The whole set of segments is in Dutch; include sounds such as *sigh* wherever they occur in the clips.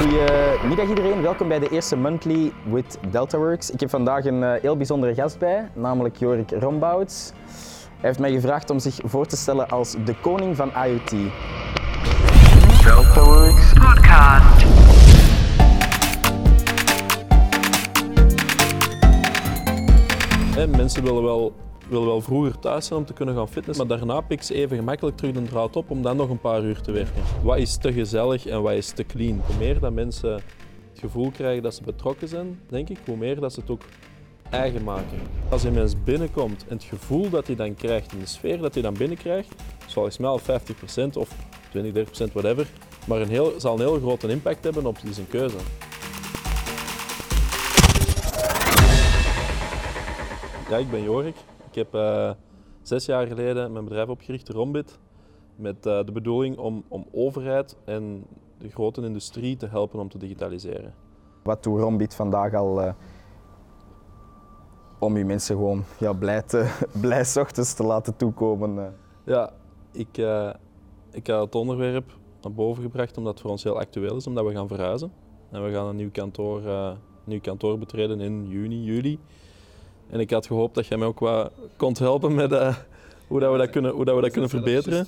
Goedemiddag iedereen, welkom bij de eerste Monthly with DeltaWorks. Ik heb vandaag een eh, heel bijzondere gast bij, namelijk Jorik Rombouts. Hij heeft mij gevraagd om zich voor te stellen als de koning van IoT. DeltaWorks Podcast. Hè, mensen willen wel, willen wel vroeger thuis zijn om te kunnen gaan fitnessen, maar daarna pikken ze even gemakkelijk terug de draad op om dan nog een paar uur te werken. Wat is te gezellig en wat is te clean? Hoe meer dat mensen het gevoel krijgen dat ze betrokken zijn, denk ik, hoe meer dat ze het ook eigen maken. Als een mens binnenkomt en het gevoel dat hij dan krijgt, en de sfeer dat hij dan binnenkrijgt, volgens mij al 50% of 20, 30% whatever, maar een heel, zal een heel grote impact hebben op zijn keuze. Ja, ik ben Jorik. Ik heb eh, zes jaar geleden mijn bedrijf opgericht, Rombit, met eh, de bedoeling om, om overheid en de grote industrie te helpen om te digitaliseren. Wat doet Rombit vandaag al eh, om je mensen gewoon ja, blij, te, *laughs* blij ochtends te laten toekomen? Ja, ik, ik heb het onderwerp naar boven gebracht omdat het voor ons heel actueel is, omdat we gaan verhuizen. En we gaan een nieuw kantoor, nieuw kantoor betreden in juni, juli. En ik had gehoopt dat jij mij ook wat kon helpen met eh, hoe, dat we dat kunnen, hoe dat we dat kunnen verbeteren.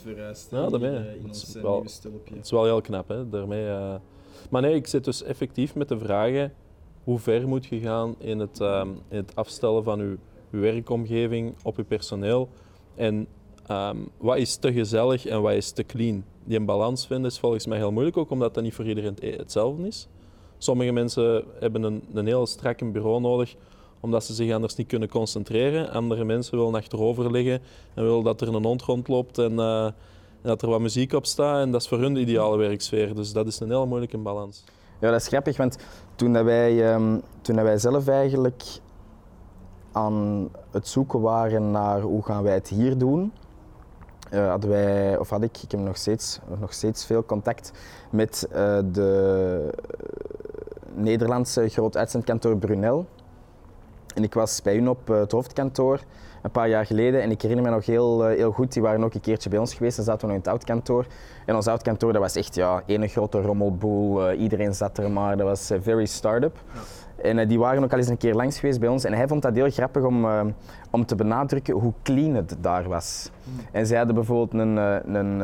Ja, daarmee. Het ons is eh, wel-. Het is wel heel knap, hè? Daarmee, eh. Maar nee, ik zit dus effectief met de vragen hoe ver moet je gaan in het, ehm, in het afstellen van je, uw werkomgeving op je personeel en ehm, wat is te gezellig en wat is te clean. Die een balans vinden is volgens mij heel moeilijk, ook omdat dat niet voor iedereen het- hetzelfde is. Sommige mensen hebben een, een heel strak bureau nodig omdat ze zich anders niet kunnen concentreren. Andere mensen willen achterover liggen en willen dat er een hond rondloopt en, eh, en dat er wat muziek op staat. En dat is voor hun de ideale werksfeer. Dus dat is een heel moeilijke balans. Ja, dat is grappig, want toen, dat wij, ehm, toen wij zelf eigenlijk aan het zoeken waren naar hoe gaan wij het hier doen, eh, hadden wij, of had ik, ik heb nog steeds, nog steeds veel contact met eh, de Nederlandse groot uitzendkantoor Brunel. En ik was bij hun op eh, het hoofdkantoor een paar jaar geleden en ik herinner me nog heel, eh, heel goed, die waren ook een keertje bij ons geweest en zaten we nog in het oudkantoor. En ons oudkantoor dat was echt ja, één grote rommelboel, eh, iedereen zat er maar, dat was very start-up. En die waren ook al eens een keer langs geweest bij ons en hij vond dat heel grappig om, om te benadrukken hoe clean het daar was. En zij hadden bijvoorbeeld een, een,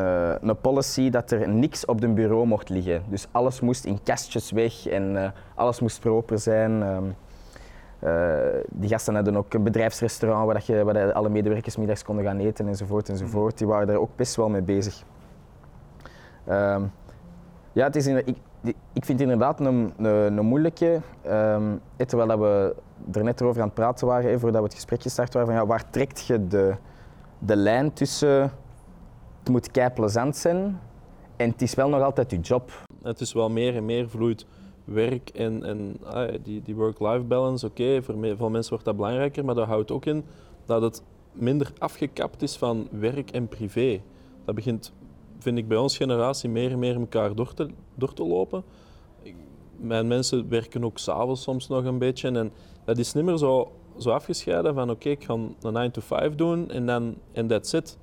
een policy dat er niks op hun bureau mocht liggen. Dus alles moest in kastjes weg en alles moest proper zijn. ehm. Eh, die gasten hadden ook een bedrijfsrestaurant waar, dat je, waar alle medewerkers middags konden gaan eten enzovoort enzovoort. Die waren daar ook best wel mee bezig. Ehm, ja, het is in, ik, ik vind het inderdaad een, een, een moeilijke. eh, terwijl dat we er net over aan het praten waren, hè, voordat we het gesprek gestart waren, van ja, waar trekt je de, de lijn tussen het moet kei plezant zijn en het is wel nog altijd je job. Het is wel meer en meer vloeit werk en, en ah, die, die work-life balance. Oké, voor veel mensen wordt dat belangrijker, maar dat houdt ook in dat het minder afgekapt is van werk en privé. Dat begint, vind ik, bij onze generatie meer en meer elkaar door te, door te lopen. Mijn mensen werken ook s'avonds soms nog een beetje en dat is niet meer zo, zo afgescheiden van oké, ik ga een 9 to 5 doen en dan en that's it.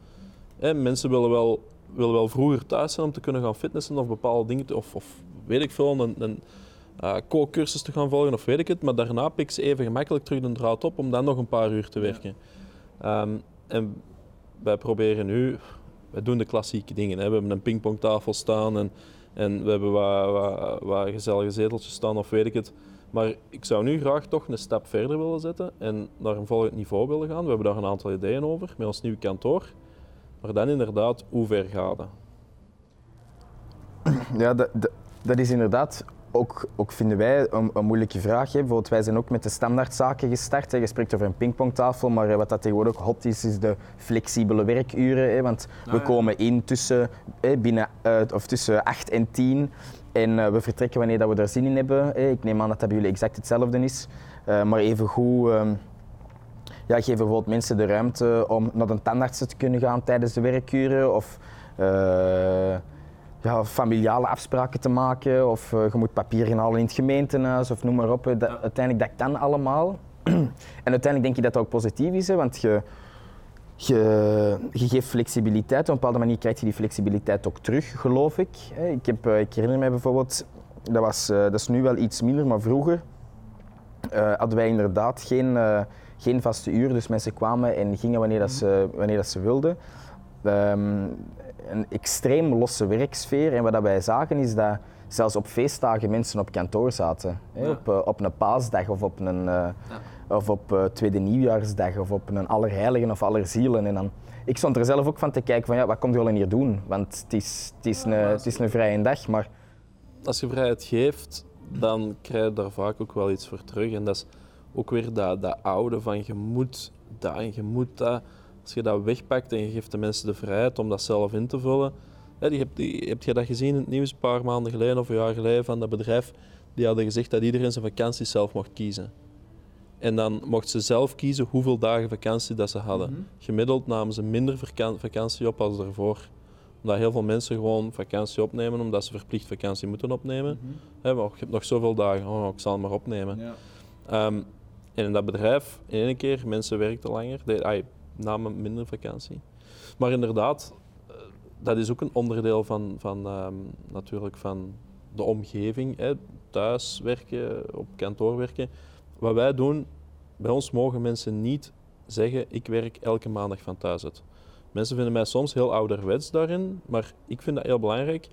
Mensen willen wel, willen wel vroeger thuis zijn om te kunnen gaan fitnessen of bepaalde dingen, te- of, of weet ik veel, eh, kookcursus te gaan volgen of weet ik het. Maar daarna pikken ze even gemakkelijk terug de draad op om dan nog een paar uur te werken. Ehm, en wij proberen nu, wij doen de klassieke dingen. Hè. We hebben een pingpongtafel staan en, en we hebben wat, wat, wat gezellige zeteltjes staan of weet ik het. Maar ik zou nu graag toch een stap verder willen zetten en naar een volgend niveau willen gaan. We hebben daar een aantal ideeën over met ons nieuwe kantoor. Maar dan inderdaad, hoe ver gaat dat? Ja, dat, dat, dat is inderdaad ook, ook vinden wij een, een moeilijke vraag. Hè. Bijvoorbeeld, wij zijn ook met de standaardzaken gestart. Hè. Je spreekt over een pingpongtafel, maar eh, wat dat tegenwoordig ook hot is, is de flexibele werkuren. Hè. Want we komen in tussen, hè, binnen, eh, of tussen 8 en 10 en eh, we vertrekken wanneer dat we er zin in hebben. Hè. Ik neem aan dat dat bij jullie exact hetzelfde is. Maar even goed. ja, geven bijvoorbeeld mensen de ruimte om naar de tandarts te kunnen gaan tijdens de werkuren. Of ja, familiale afspraken te maken. Of eh, je moet papier gaan halen in het gemeentehuis of noem maar op. Dat, Uiteindelijk, dat kan allemaal. *clears throat* en uiteindelijk denk ik dat dat ook positief is, hè, want je, je, je geeft flexibiliteit. Op een bepaalde manier krijg je die flexibiliteit ook terug, geloof ik. Ik, heb, eh, ik herinner me bijvoorbeeld Dat, was, eh, dat is nu wel iets minder, maar vroeger eh, hadden wij inderdaad geen, geen vaste uur. Dus mensen kwamen en gingen wanneer, dat ze, wanneer dat ze wilden. Ehm, een extreem losse werksfeer. En wat wij zagen is dat zelfs op feestdagen mensen op kantoor zaten. Ja. op, eh, op een paasdag of op een, eh, of op eh, tweede nieuwjaarsdag of op een allerheiligen of allerzielen. En dan, ik stond er zelf ook van te kijken van ja, wat komt u hier doen? Want het is, het is, een, het is een vrije dag, maar Als je vrijheid geeft, dan krijg je daar vaak ook wel iets voor terug. En dat is ook weer dat, dat oude van je moet dat en je moet dat. Als je dat wegpakt en je geeft de mensen de vrijheid om dat zelf in te vullen. Ja, die heb, die, heb je dat gezien in het nieuws een paar maanden geleden of een jaar geleden van dat bedrijf? Die hadden gezegd dat iedereen zijn vakantie zelf mocht kiezen. En dan mochten ze zelf kiezen hoeveel dagen vakantie dat ze hadden. Gemiddeld namen ze minder vakan- vakantie op als daarvoor. Omdat heel veel mensen gewoon vakantie opnemen omdat ze verplicht vakantie moeten opnemen. Hè, maar je hebt nog zoveel dagen, oh, ik zal het maar opnemen. Ehm, en in dat bedrijf, in één keer, mensen werkten langer, de, namen minder vakantie. Maar inderdaad, eh, dat is ook een onderdeel van, van, ehm, natuurlijk van de omgeving. Hè. Thuis werken, op kantoor werken. Wat wij doen, bij ons mogen mensen niet zeggen, ik werk elke maandag van thuis uit. Mensen vinden mij soms heel ouderwets daarin, maar ik vind dat heel belangrijk.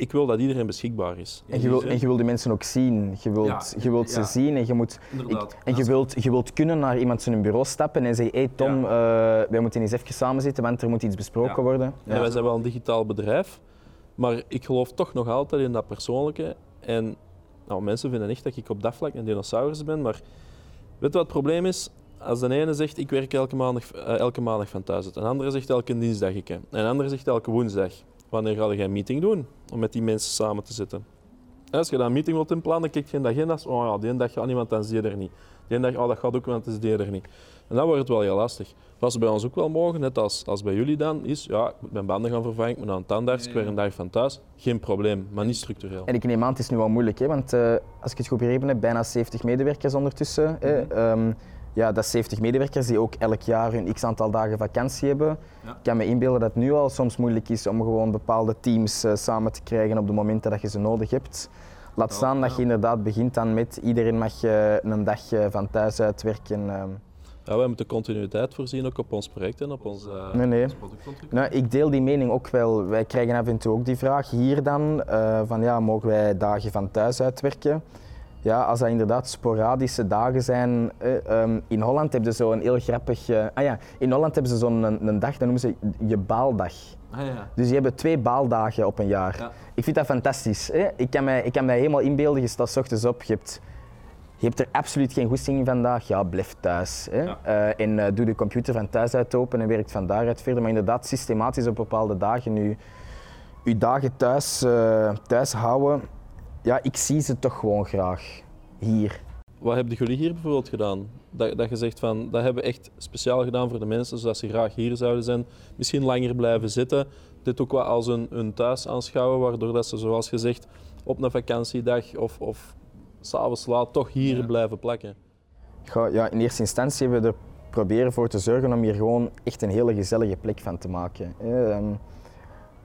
Ik wil dat iedereen beschikbaar is. En je, wil, en je wil die mensen ook zien. Je wilt, Ja, je wilt ja. ze zien en je moet. Ik- en je wilt, je wilt kunnen naar iemand zijn bureau stappen en zeggen: Hé hey Tom, eh, wij moeten eens even samen zitten, want er moet iets besproken Ja. worden. En wij zijn wel een digitaal bedrijf, maar ik geloof toch nog altijd in dat persoonlijke. En nou, mensen vinden echt dat ik op dat vlak een dinosaurus ben, maar weet je wat het probleem is? Als de ene zegt ik werk elke maandag, eh, elke maandag van thuis uit, een andere zegt elke dinsdag ik, en een andere zegt elke woensdag. Wanneer ga je een meeting doen om met die mensen samen te zitten? En Als je dan een meeting wilt inplannen, dan kijk je in de agenda's. Oh ja, die ene dag gaat niemand, dan zie je er niet. Die ene dag, oh, dat gaat ook, want dan is die er niet. En dan wordt het wel heel lastig. Wat ze bij ons ook wel mogen, net als, als bij jullie dan, is ja, ik moet mijn banden gaan vervangen, ik moet naar een tandarts, ik werk een dag van thuis. Geen probleem, maar niet structureel. En ik neem aan, het is nu wel moeilijk, hè, want eh, als ik het goed begrepen heb, bijna 70 medewerkers ondertussen. hè. Mhm. Ja, dat is 70 medewerkers die ook elk jaar hun x aantal dagen vakantie hebben. Ja. Ik kan me inbeelden dat het nu al soms moeilijk is om gewoon bepaalde teams eh, samen te krijgen op de momenten dat je ze nodig hebt. Laat staan dat je inderdaad begint dan met iedereen mag eh, een dag eh, van thuis uitwerken. ehm. Ja, wij moeten continuïteit voorzien ook op ons project en op ons, eh, Nee, nee. ons productontwikkeling. Nou, ik deel die mening ook wel. Wij krijgen af en toe ook die vraag hier dan, eh, van ja, mogen wij dagen van thuis uitwerken? Ja, als dat inderdaad sporadische dagen zijn. eh, ehm, in Holland hebben ze zo'n heel grappig... eh, ah ja, in Holland hebben ze zo'n een, een dag, dat noemen ze je baaldag. Ah, ja. Dus die hebben twee baaldagen op een jaar. Ja. Ik vind dat fantastisch. Hè? Ik, kan mij, ik kan mij helemaal inbeelden, je staat 's ochtends op, je hebt, je hebt er absoluut geen goesting in vandaag, ja, blijf thuis. Hè? Ja. Eh, en doe de computer van thuis uit open en werkt van daaruit verder. Maar inderdaad, systematisch op bepaalde dagen je, je dagen thuis, thuis houden. Ja, ik zie ze toch gewoon graag hier. Wat hebben jullie hier bijvoorbeeld gedaan? Dat, dat je zegt van, dat hebben we echt speciaal gedaan voor de mensen, zodat ze graag hier zouden zijn. Misschien langer blijven zitten. Dit ook wel als een, een thuis aanschouwen, waardoor dat ze, zoals gezegd, op een vakantiedag of, of s'avonds laat toch hier blijven plakken. Ga- ja, in eerste instantie hebben we er proberen voor te zorgen om hier gewoon echt een hele gezellige plek van te maken. Ehm,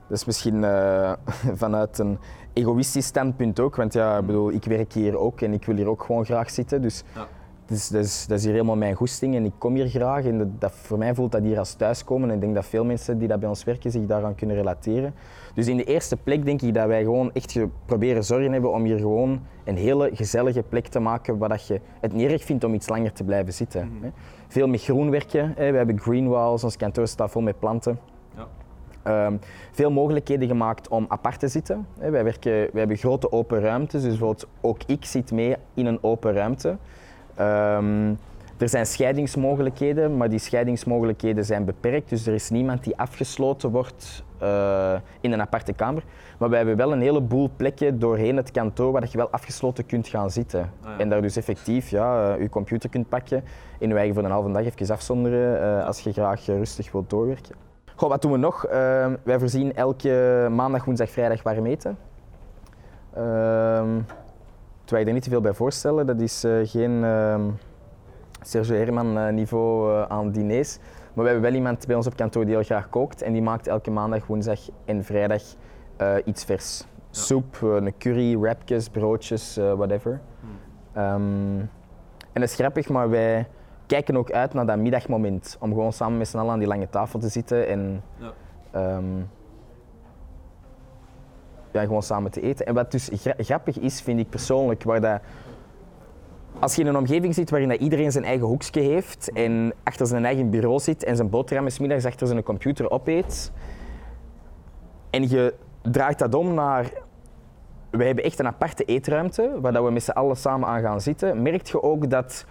dat is misschien eh, *laughs* vanuit een egoïstisch standpunt ook, want ja, ik, bedoel, ik werk hier ook en ik wil hier ook gewoon graag zitten. Dus Ja. dat, is, dat, is, dat is hier helemaal mijn goesting en ik kom hier graag. En dat, dat, voor mij voelt dat hier als thuiskomen en ik denk dat veel mensen die dat bij ons werken zich daaraan kunnen relateren. Dus in de eerste plek denk ik dat wij gewoon echt proberen zorgen hebben om hier gewoon een hele gezellige plek te maken waar dat je het niet erg vindt om iets langer te blijven zitten. hè. Veel met groen werken. We hebben green walls, ons kantoor staat vol met planten. Ehm, veel mogelijkheden gemaakt om apart te zitten. hè. Wij, werken, wij hebben grote open ruimtes, dus bijvoorbeeld ook ik zit mee in een open ruimte. Ehm, er zijn scheidingsmogelijkheden, maar die scheidingsmogelijkheden zijn beperkt. Dus er is niemand die afgesloten wordt eh, in een aparte kamer. Maar wij hebben wel een heleboel plekken doorheen het kantoor waar je wel afgesloten kunt gaan zitten. Ah, ja. En daar dus effectief ja, eh, je computer kunt pakken en je eigen voor een halve dag even afzonderen eh, als je graag rustig wilt doorwerken. Goh, wat doen we nog? Eh, wij voorzien elke maandag, woensdag, vrijdag warm eten. Ehm terwijl je er niet te veel bij voorstellen, dat is eh, geen ehm, Sergio Herman eh, niveau eh, aan diners. Maar we hebben wel iemand bij ons op kantoor die heel graag kookt en die maakt elke maandag, woensdag en vrijdag iets vers. soep, een curry, wrapjes, broodjes, whatever. Ehm, en dat is grappig, maar wij kijken ook uit naar dat middagmoment. Om gewoon samen met z'n allen aan die lange tafel te zitten en Ja. ehm, ja, gewoon samen te eten. En wat dus gra- grappig is, vind ik persoonlijk, waar dat, als je in een omgeving zit waarin dat iedereen zijn eigen hoekje heeft en achter zijn eigen bureau zit en zijn boterhammen 's middags achter zijn computer opeet en je draait dat om naar we hebben echt een aparte eetruimte waar dat we met z'n allen samen aan gaan zitten. Merk je ook dat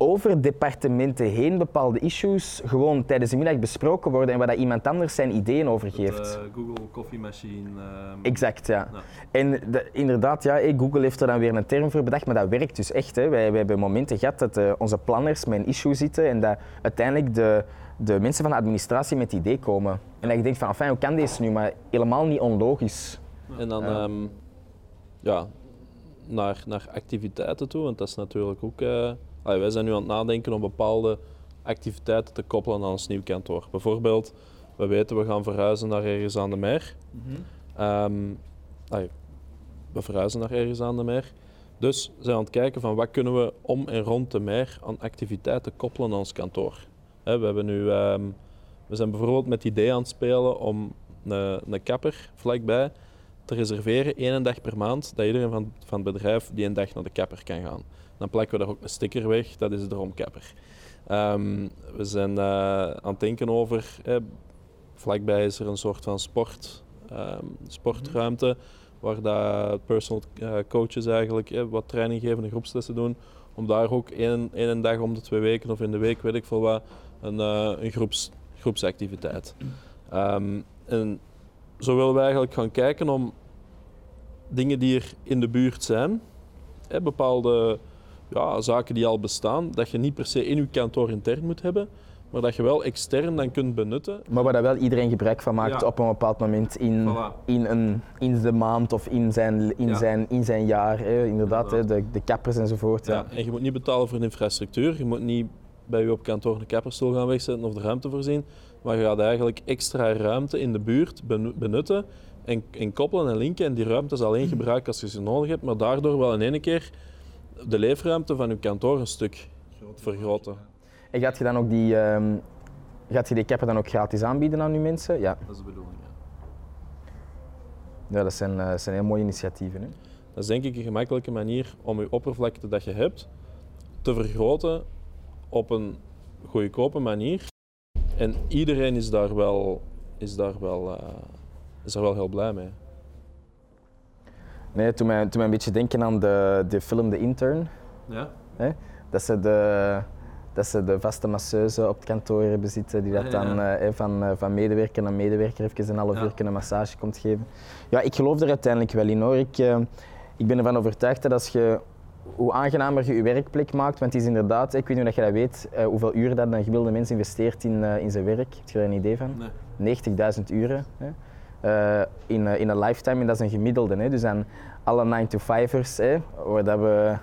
over departementen heen bepaalde issues gewoon tijdens de middag besproken worden en waar dat iemand anders zijn ideeën over geeft. eh, Google koffiemachine. ehm, Exact, ja. Ja. En de- inderdaad, ja, hey, Google heeft er dan weer een term voor bedacht, maar dat werkt dus echt. Hè. Wij, wij hebben momenten gehad dat eh, onze planners met een issue zitten en dat uiteindelijk de, de mensen van de administratie met het idee komen. En dat je denkt van, enfin, hoe kan deze nu? Maar helemaal niet onlogisch. En dan ehm, ja, naar, naar activiteiten toe, want dat is natuurlijk ook. Allee, wij zijn nu aan het nadenken om bepaalde activiteiten te koppelen aan ons nieuw kantoor. Bijvoorbeeld, we weten we gaan verhuizen naar ergens aan de meer. Ehm, allee, we verhuizen naar ergens aan de meer. Dus we zijn aan het kijken van wat kunnen we om en rond de meer aan activiteiten koppelen aan ons kantoor. Hè, we, hebben nu, ehm, we zijn bijvoorbeeld met het idee aan het spelen om een, een kapper vlakbij te reserveren, één dag per maand, dat iedereen van, van het bedrijf die een dag naar de kapper kan gaan. Dan plakken we daar ook een sticker weg, dat is de droomkapper. Ehm, we zijn eh, aan het denken over, eh, vlakbij is er een soort van sport, ehm, sportruimte, waar dat personal eh, coaches eigenlijk wat training geven en groepslessen doen, om daar ook één, één dag om de twee weken of in de week, weet ik veel wat, een, eh, een groeps, groepsactiviteit. Ehm, en zo willen we eigenlijk gaan kijken om dingen die er in de buurt zijn, bepaalde ja, zaken die al bestaan, dat je niet per se in je kantoor intern moet hebben, maar dat je wel extern dan kunt benutten. Maar waar dat wel iedereen gebruik van maakt Ja. op een bepaald moment in, Voilà. in, een, in de maand of in zijn, in Ja. zijn, in zijn jaar. Hè. Inderdaad, hè, de, de kappers enzovoort. Ja. Ja. En je moet niet betalen voor de infrastructuur, je moet niet bij je op kantoor een kapperstoel gaan wegzetten of de ruimte voorzien, maar je gaat eigenlijk extra ruimte in de buurt benu- benutten en, en koppelen en linken en die ruimte is alleen *clears throat* gebruiken als je ze nodig hebt, maar daardoor wel in één keer de leefruimte van je kantoor een stuk vergroten. En gaat je dan ook die, ehm, gaat je die kapper dan ook gratis aanbieden aan je mensen? Ja, Dat is de bedoeling. Ja. ja dat, zijn, eh, dat zijn heel mooie initiatieven. Hè. Dat is denk ik een gemakkelijke manier om je oppervlakte dat je hebt te vergroten op een goedkope manier. En iedereen is daar wel, is daar wel, eh, is daar wel heel blij mee. Nee, toen mij, toen mij een beetje denken aan de, de film The Intern. Ja? Dat ze de, dat ze de vaste masseuse op het kantoor hebben zitten, die dat Ah, ja, dan eh, van, eh, van medewerker naar medewerker even een half uur een massage komt geven. Ja, ik geloof er uiteindelijk wel in hoor. Ik, eh, ik ben ervan overtuigd dat als je, hoe aangenamer je je werkplek maakt, want het is inderdaad, ik weet niet of je dat weet, eh, hoeveel uren dat een gemiddelde mens investeert in, eh, in zijn werk. Heb je daar een idee van? Nee. 90.000 uren hè, eh, in, eh, in een lifetime en dat is een gemiddelde. Hè. Dus aan alle 9-to-5'ers, hè, waar dat we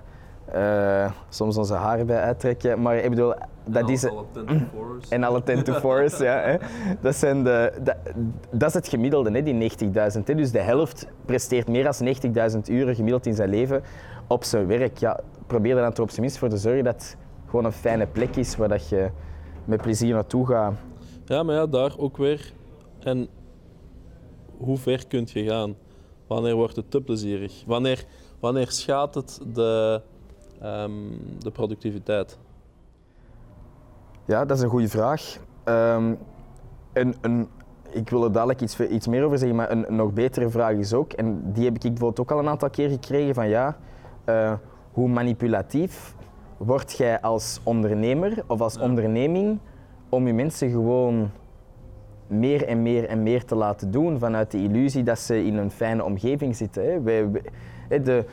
eh, soms onze haren bij uittrekken. Maar ik bedoel, dat is, en alle 10-to-4'ers, ja. Hè. Dat, zijn de, dat, dat is het gemiddelde, hè, die 90.000. hè. Dus de helft presteert meer dan 90.000 uren gemiddeld in zijn leven op zijn werk. Ja, probeer er dan op zijn minst voor te zorgen dat het gewoon een fijne plek is waar dat je met plezier naartoe gaat. Ja, maar ja, daar ook weer. En hoe ver kunt je gaan? Wanneer wordt het te plezierig? Wanneer, wanneer schaadt het de, ehm, de productiviteit? Ja, dat is een goede vraag. Ehm, een, een, ik wil er dadelijk iets, iets meer over zeggen, maar een, een nog betere vraag is ook, en die heb ik bijvoorbeeld ook al een aantal keer gekregen, van ja, eh, hoe manipulatief word jij als ondernemer of als Ja. onderneming om je mensen gewoon meer en meer en meer te laten doen vanuit de illusie dat ze in een fijne omgeving zitten. Hè. Wij, de,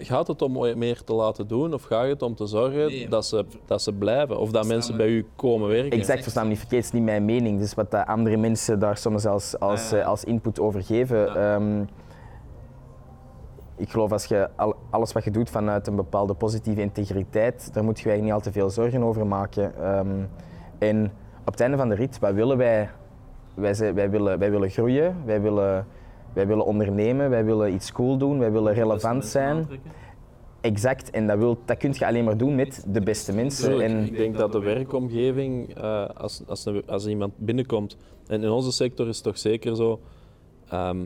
Gaat het om meer te laten doen of gaat het om te zorgen Nee. dat, ze, dat ze blijven of dat mensen bij u komen werken? Exact, versta me niet verkeerd, het is niet mijn mening. Dus wat andere mensen daar soms als, als, Ah, ja. eh, als input over geven. Ja. Ehm, ik geloof als je al- alles wat je doet vanuit een bepaalde positieve integriteit, daar moet je eigenlijk niet al te veel zorgen over maken. Ehm, en op het einde van de rit, wat willen wij? Wij, zijn- wij, willen, wij willen groeien, wij willen wij willen ondernemen, wij willen iets cool doen, wij willen relevant zijn. Exact, en dat, wil, dat kun je alleen maar doen met de beste mensen. En Ik denk dat de werkomgeving, eh, als, als, een- als iemand binnenkomt, en in onze sector is het toch zeker zo, ehm,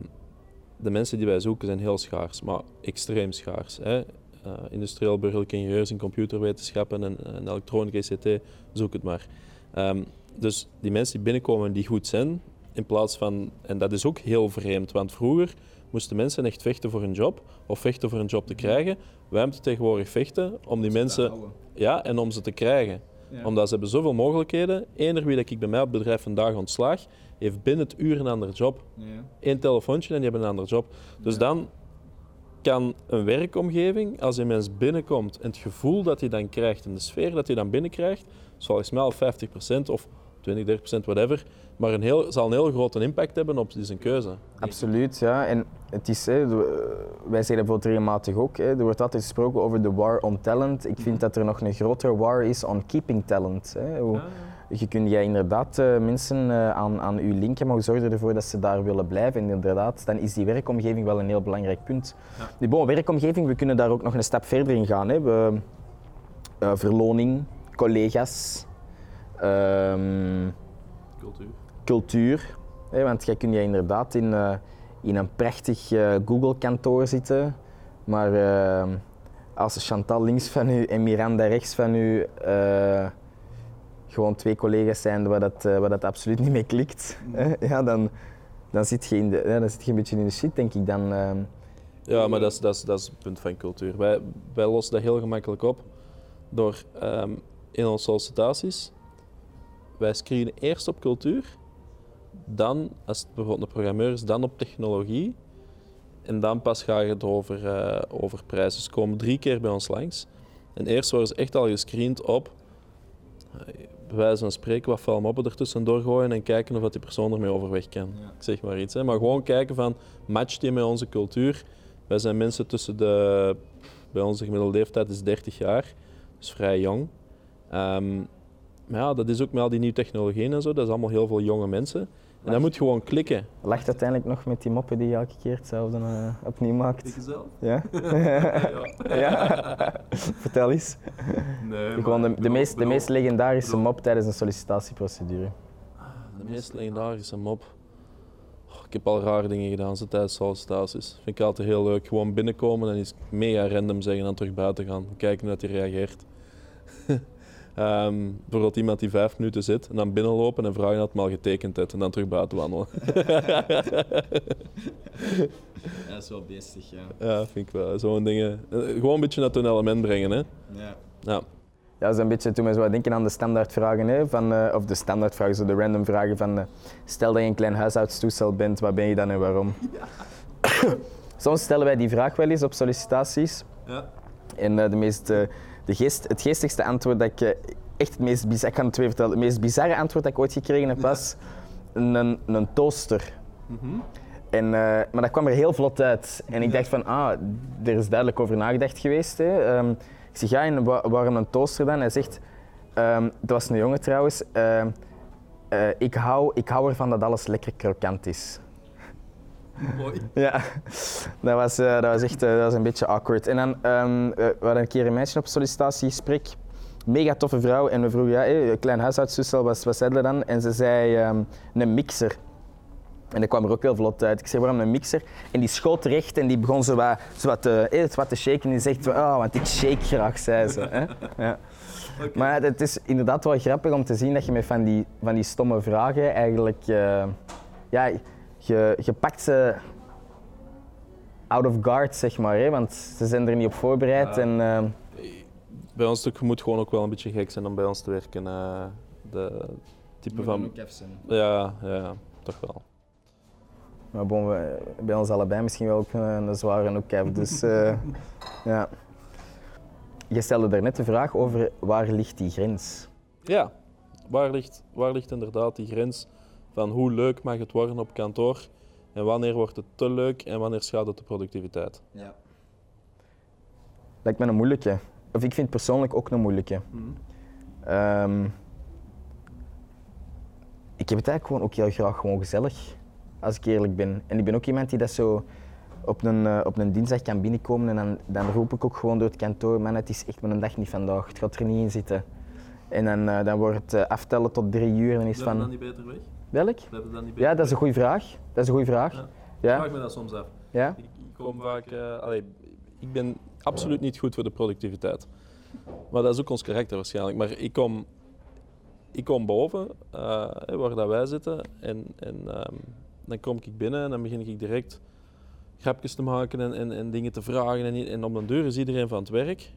de mensen die wij zoeken zijn heel schaars, maar extreem schaars. Hè? Eh, industrieel burgerlijke ingenieurs in computerwetenschappen en, en elektronica, ICT, zoek het maar. Ehm, dus die mensen die binnenkomen die goed zijn, in plaats van, en dat is ook heel vreemd, want vroeger moesten mensen echt vechten voor een job of vechten voor een job te krijgen. Wij moeten tegenwoordig vechten om die mensen ja, en om ze te krijgen. Omdat ze hebben zoveel mogelijkheden. Eender wie dat ik bij mij op het bedrijf vandaag ontslaag, heeft binnen het uur een andere job. Eén telefoontje en die hebben een andere job. Dus dan kan een werkomgeving, als een mens binnenkomt en het gevoel dat hij dan krijgt en de sfeer dat hij dan binnenkrijgt, volgens mij al 50% of 20, 30%, whatever, maar een heel, zal een heel grote impact hebben op zijn keuze. Absoluut, ja. En het is, hè, wij zeggen bijvoorbeeld regelmatig ook, hè, er wordt altijd gesproken over de war on talent. Ik vind dat er nog een grotere war is on keeping talent. Hè. Hoe, Je kunt jij inderdaad eh, mensen eh, aan, aan u linken, maar zorg ervoor dat ze daar willen blijven? En inderdaad, dan is die werkomgeving wel een heel belangrijk punt. Die bon, werkomgeving, we kunnen daar ook nog een stap verder in gaan. Hè. We, eh, verloning, collega's, ehm, Cultuur. cultuur. Hè, want jij kunt je inderdaad in, eh, in een prachtig eh, Google-kantoor zitten, maar eh, als Chantal links van u en Miranda rechts van u eh, gewoon twee collega's zijn waar dat, waar dat absoluut niet mee klikt, hè, ja, dan, dan, zit je in de, ja, dan zit je een beetje in de shit, denk ik dan. eh. Ja, maar dat is, dat, is, dat is het punt van cultuur. Wij, wij lossen dat heel gemakkelijk op door ehm, in onze sollicitaties. Wij screenen eerst op cultuur, dan, als het bijvoorbeeld een programmeur is, dan op technologie. En dan pas ga je het over, eh, over prijzen. Ze komen drie keer bij ons langs. En eerst worden ze echt al gescreend op, eh, bij wijze van spreken, wat vuil moppen ertussen doorgooien en kijken of dat die persoon ermee overweg kan. Ik zeg maar iets. Hè. Maar gewoon kijken van, matcht die met onze cultuur? Wij zijn mensen tussen de, bij onze gemiddelde leeftijd is 30 jaar, dus vrij jong. Ehm, maar ja, dat is ook met al die nieuwe technologieën en zo, dat is allemaal heel veel jonge mensen. En dat moet gewoon klikken. Lacht uiteindelijk nog met die moppen die je elke keer hetzelfde eh, opnieuw maakt. zelf? *laughs* Ja? ja? Vertel eens. Nee, Gewoon de, de, meest, de meest legendarische mop tijdens een sollicitatieprocedure. De meest legendarische mop. Oh, ik heb al rare dingen gedaan zo tijdens sollicitaties. Vind ik altijd heel leuk. Gewoon binnenkomen en iets mega random zeggen en dan terug buiten gaan. Kijken hoe dat hij reageert. Ehm, bijvoorbeeld iemand die vijf minuten zit en dan binnenlopen en vragen dat hij al getekend heeft en dan terug buiten wandelen. Dat is wel beestig, ja. ja, vind ik wel. Zo'n dingen. Eh, Gewoon een beetje naar het element brengen. Hè? ja. Ja. Ja, dat is een beetje toen we zo denken aan de standaardvragen, hè, van, eh, of de standaardvragen, zo de random vragen van eh, stel dat je een klein huishoudstoestel bent, waar ben je dan en waarom? *laughs* Soms stellen wij die vraag wel eens op sollicitaties. Ja. En eh, de meest, de geest, het geestigste antwoord dat ik eh, echt het meest bizar, ik kan het twee vertellen, het meest bizarre antwoord dat ik ooit gekregen heb was een, een toaster. En, eh, maar dat kwam er heel vlot uit. En ik dacht van, ah, er is duidelijk over nagedacht geweest. Hè. Ehm, ik zeg, ja, en wa- waarom een toaster dan? Hij zegt, ehm het was een jongen trouwens, ehm, eh, ik, hou, ik hou ervan dat alles lekker krokant is. *laughs* Mooi. Ja, dat was, eh, dat was echt eh, dat was een beetje awkward. En dan eh, we hadden een keer een meisje op sollicitatiegesprek. Mega toffe vrouw. En we vroegen, ja, hey, een klein huishoudstoestel, wat, wat zei dan? En ze zei, ehm, een mixer. En dat kwam er ook heel vlot uit. Ik zei, waarom een mixer? En die schoot recht en die begon zo wat, zo wat, te, eh, wat te shaken. En die zegt, oh, want ik shake graag, zei ze. Hè? Ja. Maar het is inderdaad wel grappig om te zien dat je met van die, van die stomme vragen eigenlijk... ja, je, je pakt ze out of guard, zeg maar. Hè? Want ze zijn er niet op voorbereid. Ja. En, eh, Bij ons je moet gewoon ook wel een beetje gek zijn om bij ons te werken. eh, de type van... Ja, ja, ja, toch wel. maar bon, we- bij ons allebei misschien wel ook een, een zware noekef. Dus eh, *laughs* ja. Je stelde daarnet de vraag over waar ligt die grens? Ja, waar ligt, waar ligt inderdaad die grens van hoe leuk mag het worden op kantoor en wanneer wordt het te leuk en wanneer schaadt het de productiviteit? Ja. Lijkt me een moeilijke. Of ik vind het persoonlijk ook een moeilijke. Ehm, ik heb het eigenlijk gewoon ook heel graag gewoon gezellig. als ik eerlijk ben. En ik ben ook iemand die dat zo op een, eh, op een dinsdag kan binnenkomen en dan, dan roep ik ook gewoon door het kantoor, man het is echt mijn dag niet vandaag, het gaat er niet in zitten. En dan, eh, dan wordt het eh, aftellen tot drie uur en is Blijven dan van, niet beter weg? Welk? Dan niet Ja, dat is een goede vraag. Dat is een goede vraag. Ja. Ik me dat soms af. ja. Ik, ik kom vaak... eh, allee, ik ben absoluut niet goed voor de productiviteit. Maar dat is ook ons karakter waarschijnlijk. Maar ik kom, ik kom boven, eh, waar dat wij zitten, en, en ehm, dan kom ik binnen en dan begin ik direct grapjes te maken en, en, en dingen te vragen. En, en om de deur is iedereen van het werk.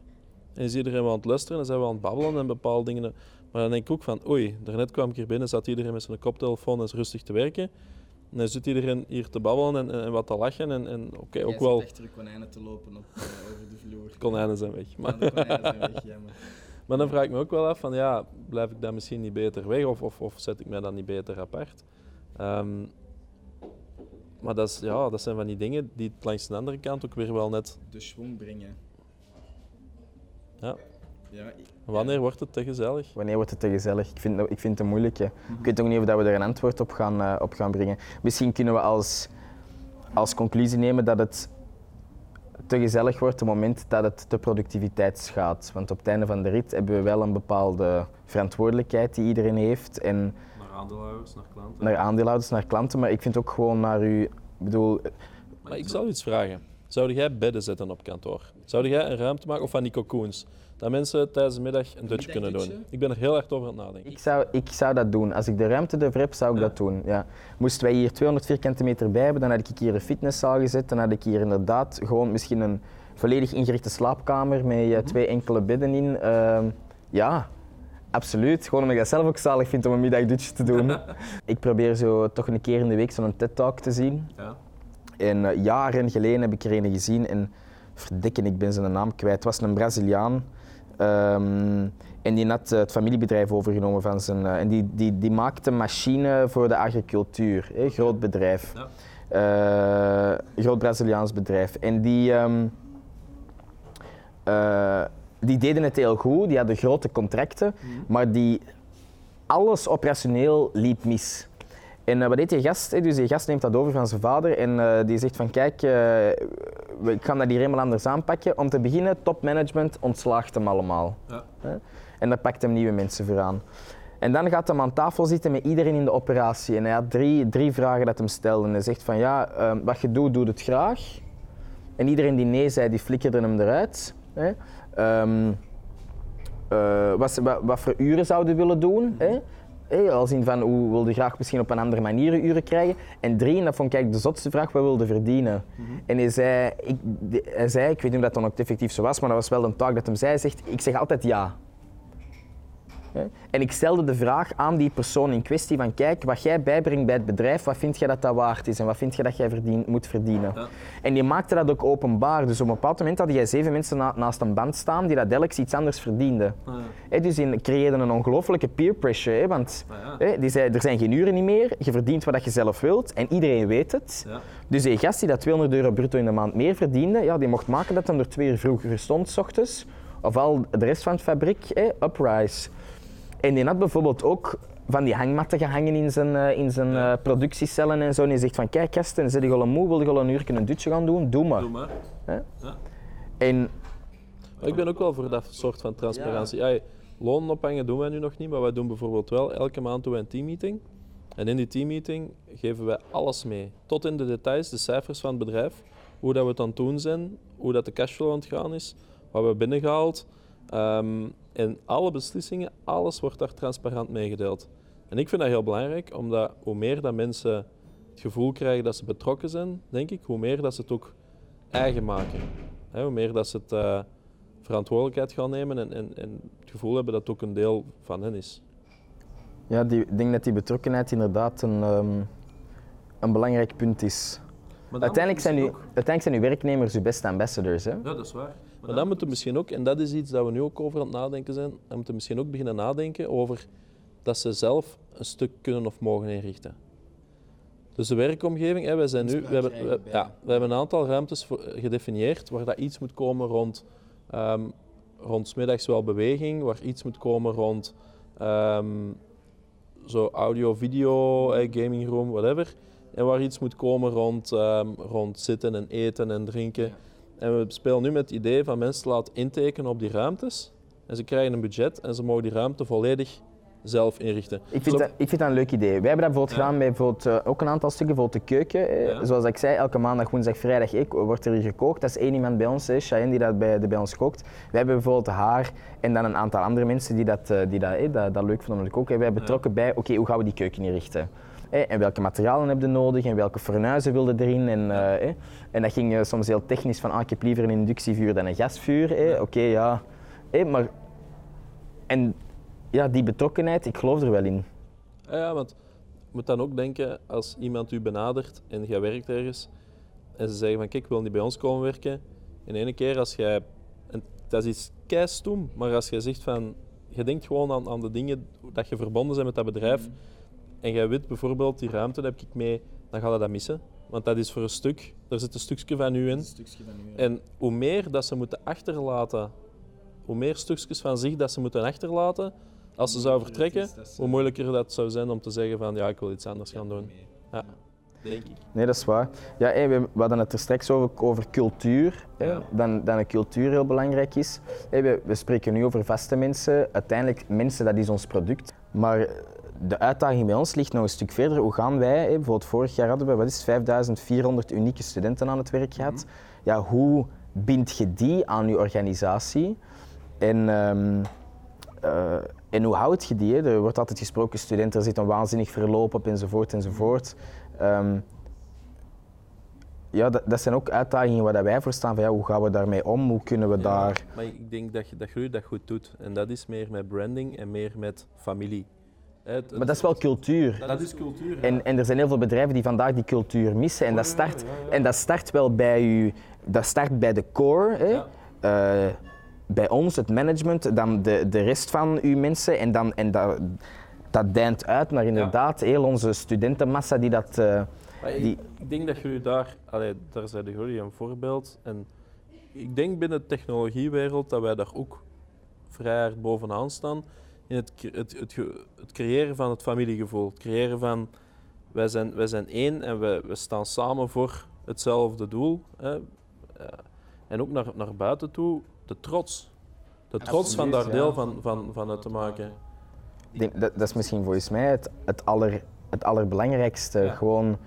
En is iedereen wel aan het luisteren en zijn we aan het babbelen en bepaalde dingen. Maar dan denk ik ook van, oei, daarnet kwam ik hier binnen, zat iedereen met zijn koptelefoon en is rustig te werken. En dan zit iedereen hier te babbelen en, en, wat te lachen. En, en oké, ook wel achter de konijnen te lopen op, over de vloer. konijnen zijn weg. Maar, de konijnen zijn weg, jammer. *laughs* maar dan vraag ik me ook wel af van, ja, blijf ik dan misschien niet beter weg of, of, of zet ik mij dan niet beter apart? Ehm, maar dat, is, ja, dat zijn van die dingen die het langs de andere kant ook weer wel net... De schwung brengen. Ja, Ja, wanneer wordt het te gezellig? Wanneer wordt het te gezellig? Ik vind, ik vind het een moeilijke. Ik weet ook niet of dat we er een antwoord op gaan, eh, op gaan brengen. Misschien kunnen we als, als conclusie nemen dat het te gezellig wordt op het moment dat het de productiviteit schaadt. Want op het einde van de rit hebben we wel een bepaalde verantwoordelijkheid die iedereen heeft. En Naar aandeelhouders, naar klanten. naar aandeelhouders, naar klanten, maar ik vind ook gewoon naar u... Ik bedoel, Maar ik zou iets vragen. Zou jij bedden zetten op kantoor? Zou jij een ruimte maken, of van die cocoons, dat mensen tijdens de middag een dutje kunnen doen? Ik ben er heel hard over aan het nadenken. Ik zou, ik zou dat doen. Als ik de ruimte ervoor heb, zou ik Ja. dat doen. Ja. Moesten wij hier 200 vierkante meter bij hebben, dan had ik hier een fitnesszaal gezet. Dan had ik hier inderdaad gewoon misschien een volledig ingerichte slaapkamer met eh, twee enkele bedden in. Ehm, ja, absoluut. Gewoon omdat ik dat zelf ook zalig vind om een middagdutje te doen. *laughs* ik probeer zo toch een keer in de week zo'n TED-talk te zien. Ja. En eh, jaren geleden heb ik er een gezien en verdikken, ik ben zijn naam kwijt. Het was een Braziliaan. Ehm, en die had eh, het familiebedrijf overgenomen van zijn. eh, en die, die, die maakte machine voor de agricultuur. Hè, groot bedrijf. Ja. Groot Braziliaans bedrijf. En die, ehm, eh, die deden het heel goed, die hadden grote contracten, maar die, alles operationeel liep mis. En eh, wat deed die gast? hè? Dus die gast neemt dat over van zijn vader en eh, die zegt van kijk, eh, ik ga dat hier helemaal anders aanpakken. Om te beginnen, topmanagement ontslaagt hem allemaal. Ja. En daar pakt hem nieuwe mensen voor aan. En dan gaat hij aan tafel zitten met iedereen in de operatie. En hij had drie, drie vragen dat hem stelde. En hij zegt van ja, ehm, wat je doet, doe het graag. En iedereen die nee zei, die flikkerde hem eruit. Hè? Ehm, eh, wat, wat, wat voor uren zouden willen doen. Hè? Hè, als in van hoe wilde graag misschien op een andere manier uren krijgen. En drie, en dat vond ik eigenlijk de zotste vraag, wat wilde verdienen. En hij zei, ik, hij zei, ik weet niet of dat dan ook effectief zo was, maar dat was wel een taak dat hem zei, zegt, ik zeg altijd ja. En ik stelde de vraag aan die persoon in kwestie van kijk, wat jij bijbrengt bij het bedrijf, wat vind je dat dat waard is en wat vind je dat jij verdien, moet verdienen? Ja. En die maakte dat ook openbaar. Dus op een bepaald moment had jij zeven mensen na- naast een band staan die dat elk iets anders verdienden. Ja. Dus die creëerden een ongelofelijke peer pressure. Hè, want ja. die zei, er zijn geen uren niet meer, je verdient wat je zelf wilt en iedereen weet het. Dus die gast die dat 200 euro bruto in de maand meer verdiende, ja, die mocht maken dat hij er twee uur vroeger stond, s ochtends. Of al de rest van het fabriek, hè, uprise. En die had bijvoorbeeld ook van die hangmatten gehangen in zijn, eh, in zijn Ja. eh, productiecellen en zo. En hij zegt van, kijk gasten, zit je al moe, wil je al een uur een dutje gaan doen? Doe maar. Doe maar. Hè? Ja. En Maar ik ben ook wel voor dat soort van transparantie. Ja. lonen ophangen doen wij nu nog niet, maar wij doen bijvoorbeeld wel elke maand doen wij een teammeeting. En in die teammeeting geven wij alles mee. Tot in de details, de cijfers van het bedrijf, hoe dat we het aan het doen zijn, hoe dat de cashflow aan het gaan is, wat we hebben binnengehaald. Ehm, en alle beslissingen, alles wordt daar transparant meegedeeld. En ik vind dat heel belangrijk, omdat hoe meer dat mensen het gevoel krijgen dat ze betrokken zijn, denk ik, hoe meer dat ze het ook eigen maken. Hè, hoe meer dat ze het eh, verantwoordelijkheid gaan nemen en, en, en het gevoel hebben dat het ook een deel van hen is. ja, die, ik denk dat die betrokkenheid inderdaad een, ehm, een belangrijk punt is. Maar Uiteindelijk zijn, uw, uiteindelijk zijn uw werknemers uw beste ambassadors. Hè? Ja, dat is waar. Maar dan moeten we misschien ook, en dat is iets dat we nu ook over aan het nadenken zijn, dan moeten we misschien ook beginnen nadenken over dat ze zelf een stuk kunnen of mogen inrichten. Dus de werkomgeving, hè, wij, zijn nu, we, hebben, we, ja, we hebben een aantal ruimtes voor- gedefinieerd waar dat iets moet komen rond, ehm rond middags wel beweging, waar iets moet komen rond ehm, zo audio, video, eh, gaming room, whatever. En waar iets moet komen rond, ehm, rond zitten en eten en drinken. En we spelen nu met het idee van mensen te laten intekenen op die ruimtes. En ze krijgen een budget en ze mogen die ruimte volledig zelf inrichten. Ik Dus vind, dat, ik vind dat een leuk idee. Wij hebben dat bijvoorbeeld Ja. gedaan bij bijvoorbeeld, eh, ook een aantal stukken, bijvoorbeeld de keuken. eh, Ja. Zoals ik zei, elke maandag, woensdag, vrijdag ik, wordt er hier gekookt. Dat is één iemand bij ons, hè, Cheyenne, die dat bij, die bij ons kookt. Wij hebben bijvoorbeeld haar en dan een aantal andere mensen die dat, eh, die dat, eh, dat, dat leuk vinden om te koken. Wij betrokken bij, oké, hoe gaan we die keuken inrichten? Eh, en welke materialen heb je nodig en welke fornuizen wilde erin? En, eh, eh. en dat ging eh, soms heel technisch van, ah, ik heb liever een inductievuur dan een gasvuur. eh. Oké, ja. Maar... En ja, die betrokkenheid, ik geloof er wel in. Ja, ja, want je moet dan ook denken, als iemand u benadert en jij werkt ergens, en ze zeggen van kijk, ik wil niet bij ons komen werken, in ene keer als jij, en dat is iets keistoem, maar als jij zegt van, je denkt gewoon aan, aan de dingen dat je verbonden bent met dat bedrijf, en jij weet bijvoorbeeld, die ruimte daar heb ik mee, dan ga je dat missen. Want dat is voor een stuk, er zit een stukje van u in. En hoe meer dat ze moeten achterlaten, hoe meer stukjes van zich dat ze moeten achterlaten, als ze zouden vertrekken, hoe moeilijker dat zou zijn om te zeggen van ja, ik wil iets anders gaan doen. Ja, denk ik. Nee, dat is waar. Ja, we, hadden het er straks over, over cultuur. Ja. dan, dat een cultuur heel belangrijk is. We, we spreken nu over vaste mensen. Uiteindelijk, mensen, dat is ons product. Maar de uitdaging bij ons ligt nog een stuk verder. Hoe gaan wij, hè, bijvoorbeeld vorig jaar hadden we wat is het, 5400 unieke studenten aan het werk gehad. Ja, hoe bind je die aan je organisatie? En, ehm, eh, en hoe houd je die? hè? Er wordt altijd gesproken, studenten, er zit een waanzinnig verloop op enzovoort enzovoort. Ehm, ja, dat, dat zijn ook uitdagingen waar wij voor staan. Van, ja, hoe gaan we daarmee om? Hoe kunnen we daar... Maar ik denk dat, je, dat jullie dat goed doet. En dat is meer met branding en meer met familie. Het- Maar dat is wel cultuur. dat is cultuur. En, en er zijn heel veel bedrijven die vandaag die cultuur missen. En dat start, en dat start wel bij u, dat start bij de core. Hè? Eh, bij ons, het management, dan de, de rest van uw mensen. En, dan, en dat, dat deint uit naar inderdaad heel onze studentenmassa die dat. eh, ik, die- ik denk dat jullie daar, allee, daar zijn jullie een voorbeeld. En ik denk binnen de technologiewereld dat wij daar ook vrij hard bovenaan staan. In het, het, het, creëren van het familiegevoel. Het creëren van wij zijn, wij zijn één en we, we staan samen voor hetzelfde doel. Hè. Eh, en ook naar, naar buiten toe, de trots. De trots van daar deel van, van, van uit te maken. dat, dat is misschien volgens mij het, het, aller, het allerbelangrijkste. Ja. Gewoon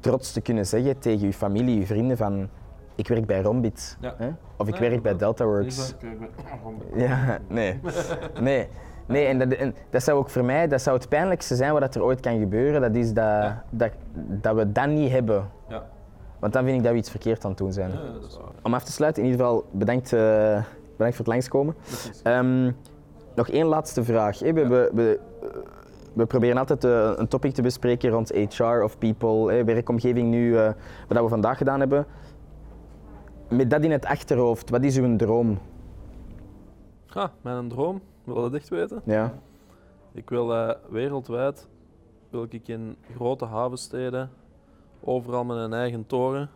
trots te kunnen zeggen tegen uw familie, uw vrienden van ik werk bij Rombit. Ja. Hè? Of ik Nee, werk bij DeltaWorks. *laughs* Ja, nee. Nee, nee en, dat, en dat zou ook voor mij dat zou het pijnlijkste zijn wat er ooit kan gebeuren. Dat is dat, Ja. dat, dat we dat niet hebben. Ja. Want dan vind ik dat we iets verkeerd aan het doen zijn. Ja, dat is waar. Om af te sluiten, in ieder geval bedankt, eh, bedankt voor het langskomen. Ehm, nog één laatste vraag. We, we, we, we proberen altijd eh, een topic te bespreken rond HR of people, werkomgeving nu, eh, wat we vandaag gedaan hebben. Met dat in het achterhoofd, wat is uw droom? Ha, mijn droom, wil je dat echt weten? Ja. Ik wil eh, wereldwijd wil ik in grote havensteden overal met een eigen toren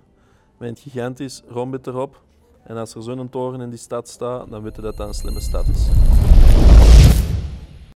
met een gigantisch rombit erop. En als er zo'n toren in die stad staat, dan weten we dat dat een slimme stad is.